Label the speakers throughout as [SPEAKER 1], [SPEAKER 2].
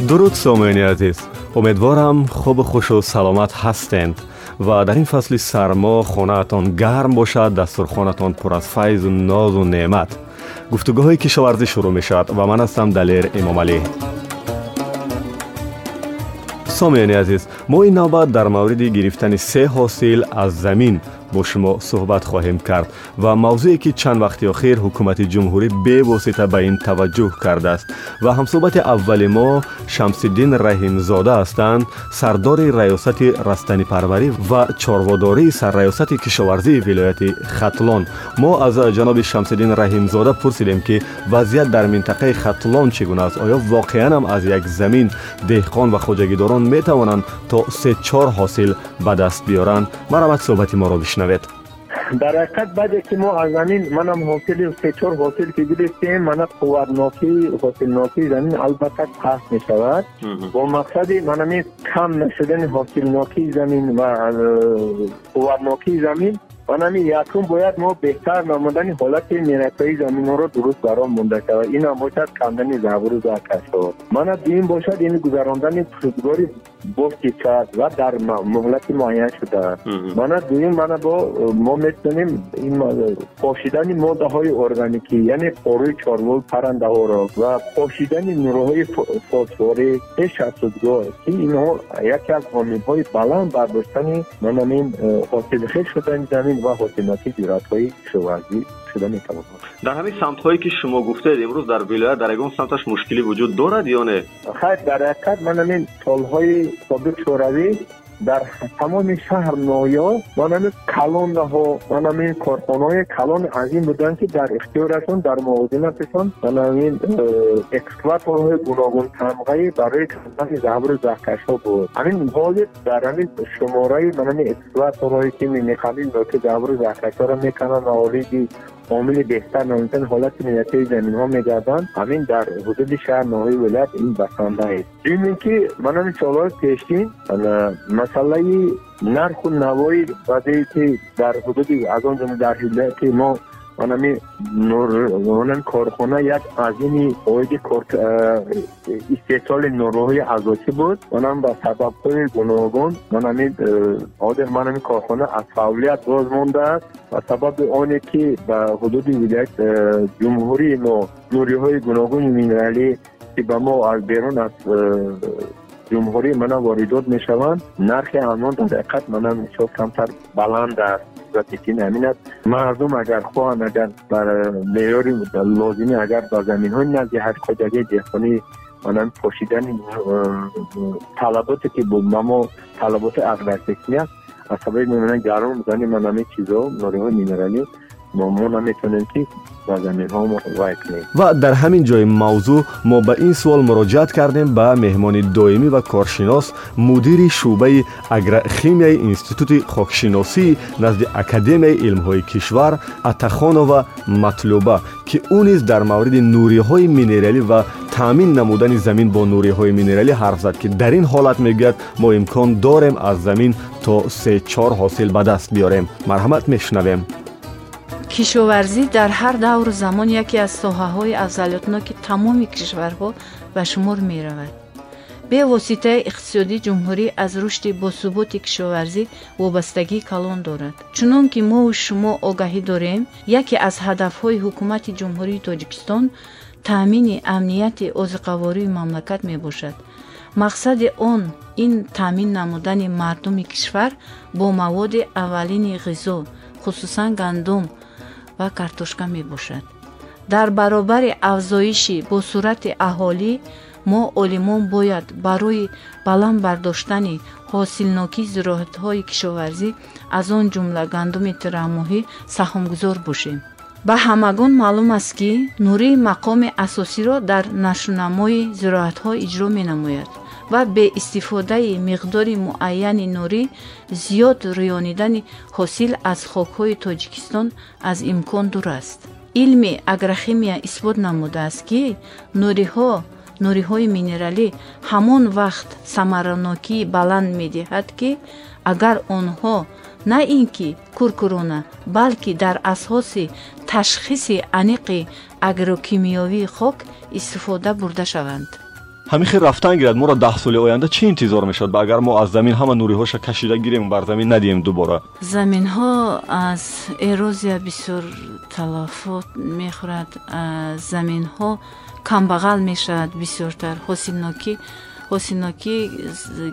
[SPEAKER 1] дуруд сомиёни азиз. Умедворам хубу хушу саломат ҳастед ва дар ин фасли сармо хонаатон гарм бошад дастурхонатон пур аз файзу нозу неъмат. Гуфтугӯҳои кишоварзӣ шурӯъ мешавад ва ман ҳастам далер эмомалӣ сомиёни азиз мо ин навбат дар мавриди гирифтани се ҳосил аз замин бо шумо суҳбат хоҳем кард. Ва мавзӯе ки чанд вақти охир ҳукумати ҷумҳурӣ бевосита ба ин таваҷҷӯҳ кардааст. Ва ҳамсӯҳбати аввали мо шамсиддин раҳимзода ҳастанд сардори раёсати растанипарварӣ ва чорводории сарраёсати кишоварзии вилояти хатлон. Мо аз ҷаноби шамсиддин раҳимзода пурсидем ки вазъият дар минтақаи хатлон чӣ гуна аст? Оё воқеанам аз як замин деҳқон ва хоҷагидорон метавонанд то се чор ҳосил ба даст биёранд? Марҳамат суҳбати моро бишнавед мешунавед?
[SPEAKER 2] Дар ҳақиқат баъде ки мо аз замин манам ҳосили сечор ҳосил ки гирифтем мана қувватнокӣ ҳосилнокии замин албатта паст мешавад. Бо мақсади манами кам нашудани ҳосилнокии замин ва қувватнокии замин ванами якум бояд мо беҳтар намудани ҳолати меракаи заминҳоро дуруст баром монда шавад. Инам бошад кандани забуру закашҳо мана дуюм бошад ин гузарондани рӯзгори бохти чад ва дар муҳлати муайян шуда. Мана дуюм мана бо мо метавонем пошидани моддаҳои органикӣ яъне поруи чорвои паррандаҳоро ва пошидани нуроҳои фосфорӣ шасудгоҳ ки инҳо яке аз омилҳои баланд бардоштани манамин ҳосилхез шудани замин ва ҳосилноки зироатҳои кишоварзӣ шуда метавонад
[SPEAKER 1] дар ҳамин самтҳое ки шумо гуфтед имрӯз дар вилоят дар ягон самташ мушкилӣ вуҷуд дорад ё не
[SPEAKER 2] хайр дар ҳақиқат ман ҳамин солҳои собиқ шӯравӣ дар тамоми шаҳр ноё манами калоннаҳо манамин корхонаҳои калони азим буданд ки дар ихтиёрашон дар мувозинаташон манамин э, экскваторҳои гуногун тамғаи барои кандани забру захкашҳо буд ҳамин ҳоли дар ҳамин шумораи манами экскваторҳое ки мехалин ки забру захкашҳоро мекананд ва олиди омили беҳтар намудани ҳолати минатии заминҳо мегарданд ҳамин дар ҳудуди шаҳр ноҳои вилоят ин басандааст ин ин ки манами солҳои пешин масъалаи нарху навои баъдее ки дар ҳудуди аз он ҷумла дар вилояти мо манами нурронан корхона як азими оиди истеҳсоли нуроҳои азосӣ буд манам ба сабабҳои гуногун манами одер манами корхона аз фаъолият боз мондааст ба сабаби оне ки ба ҳудуди вилоят ҷумҳурии мо нуриҳои гуногуни минералӣ ки ба мо аз берун аз ҷумҳурӣ мана воридот мешаванд нархи амон дар ҳақиқат мана мисол камтар баланд аст ва причина ҳамин аст мардум агар хоҳанд агар бар меъёри лозимӣ агар ба заминҳои назди ҳашқоҷагии деҳқонӣ манам пошидани талаботе ки ба мо талаботи агротехни аст аз сабаби мемона гарм будани манами чизҳо нориҳои минералӣ мо наметавонем ки ба заминҳомо вай кунем.
[SPEAKER 1] Ва дар ҳамин ҷои мавзӯъ мо ба ин суол муроҷиат кардем ба меҳмони доимӣ ва коршинос мудири шуъбаи агрохимияи институти хокшиносӣ назди академияи илмҳои кишвар атахонова матлуба ки ӯ низ дар мавриди нуриҳои минералӣ ва таъмин намудани замин бо нуриҳои минералӣ ҳарф зад ки дар ин ҳолат мегӯяд мо имкон дорем аз замин то се чор ҳосил ба даст биёрем. Марҳамат мешунавем
[SPEAKER 3] кишоварзӣ дар ҳар давру замон яке аз соҳаҳои афзалиятноки тамоми кишварҳо ба шумор меравад. Бевоситаи иқтисодии ҷумҳурӣ аз рушди босуботи кишоварзӣ вобастагӣ калон дорад. Чунон ки мову шумо огаҳӣ дорем яке аз ҳадафҳои ҳукумати ҷумҳурии тоҷикистон таъмини амнияти озиқавории мамлакат мебошад. Мақсади он ин таъмин намудани мардуми кишвар бо маводи аввалини ғизо хусусан гандум ва картошка мебошад. Дар баробари афзоиши босурати аҳолӣ мо олимон бояд барои баланд бардоштани ҳосилнокии зироатҳои кишоварзӣ аз он ҷумла гандуми тирамоҳӣ саҳмгузор бошем ба ҳамагон маълум аст ки нурии мақоми асосиро дар нашунамои зироатҳо иҷро менамояд ва беистифодаи миқдори муайяни нурӣ зиёд рӯёнидани ҳосил аз хокҳои тоҷикистон аз имкон дур аст. Илми агрохимия исбот намудааст ки нуриҳо нуриҳои минералӣ ҳамон вақт самаранокии баланд медиҳад ки агар онҳо на ин ки куркурона балки дар асоси ташхиси аниқи агрокимиёвии хок истифода бурда шаванд
[SPEAKER 1] ҳамин хел рафтан гирад моро даҳ соли оянда чӣ интизор мешавад? Агар мо аз замин ҳама нуриҳоша кашида гирем бар замин надием дубора.
[SPEAKER 3] Заминҳо аз эрозия бисёр талафот мехӯрад. Заминҳо камбағал мешавад бисёртар. Ҳосилнокӣ ҳосилнокӣ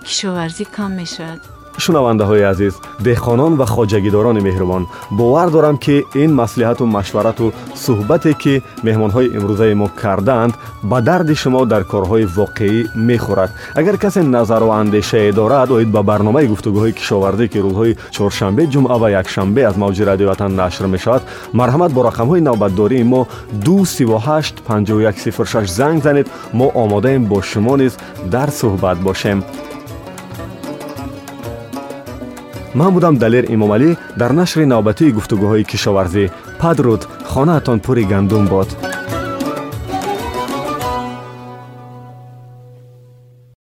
[SPEAKER 3] кишоварзӣ кам мешавад
[SPEAKER 1] шунавандаҳои азиз деҳқонон ва хоҷагидорони меҳрубон бовар дорам ки ин маслиҳату машварату суҳбате ки меҳмонҳои имрӯзаи мо кардаанд ба дарди шумо дар корҳои воқеӣ мехӯрад. Агар касе назару андешае дорад оид ба барномаи гуфтугӯҳои кишовардӣ ки рӯзҳои чоршанбе ҷумъа ва якшанбе аз мавҷи радиоватан нашр мешавад марҳамат бо рақамҳои навбатдории мо 238 занг занед. Мо омодаем бо шумо низ дар суҳбат бошем ман будам далер имомалӣ дар нашри навбатии гуфтугӯҳои кишоварзӣ. Падруд хонаатон пури гандум бод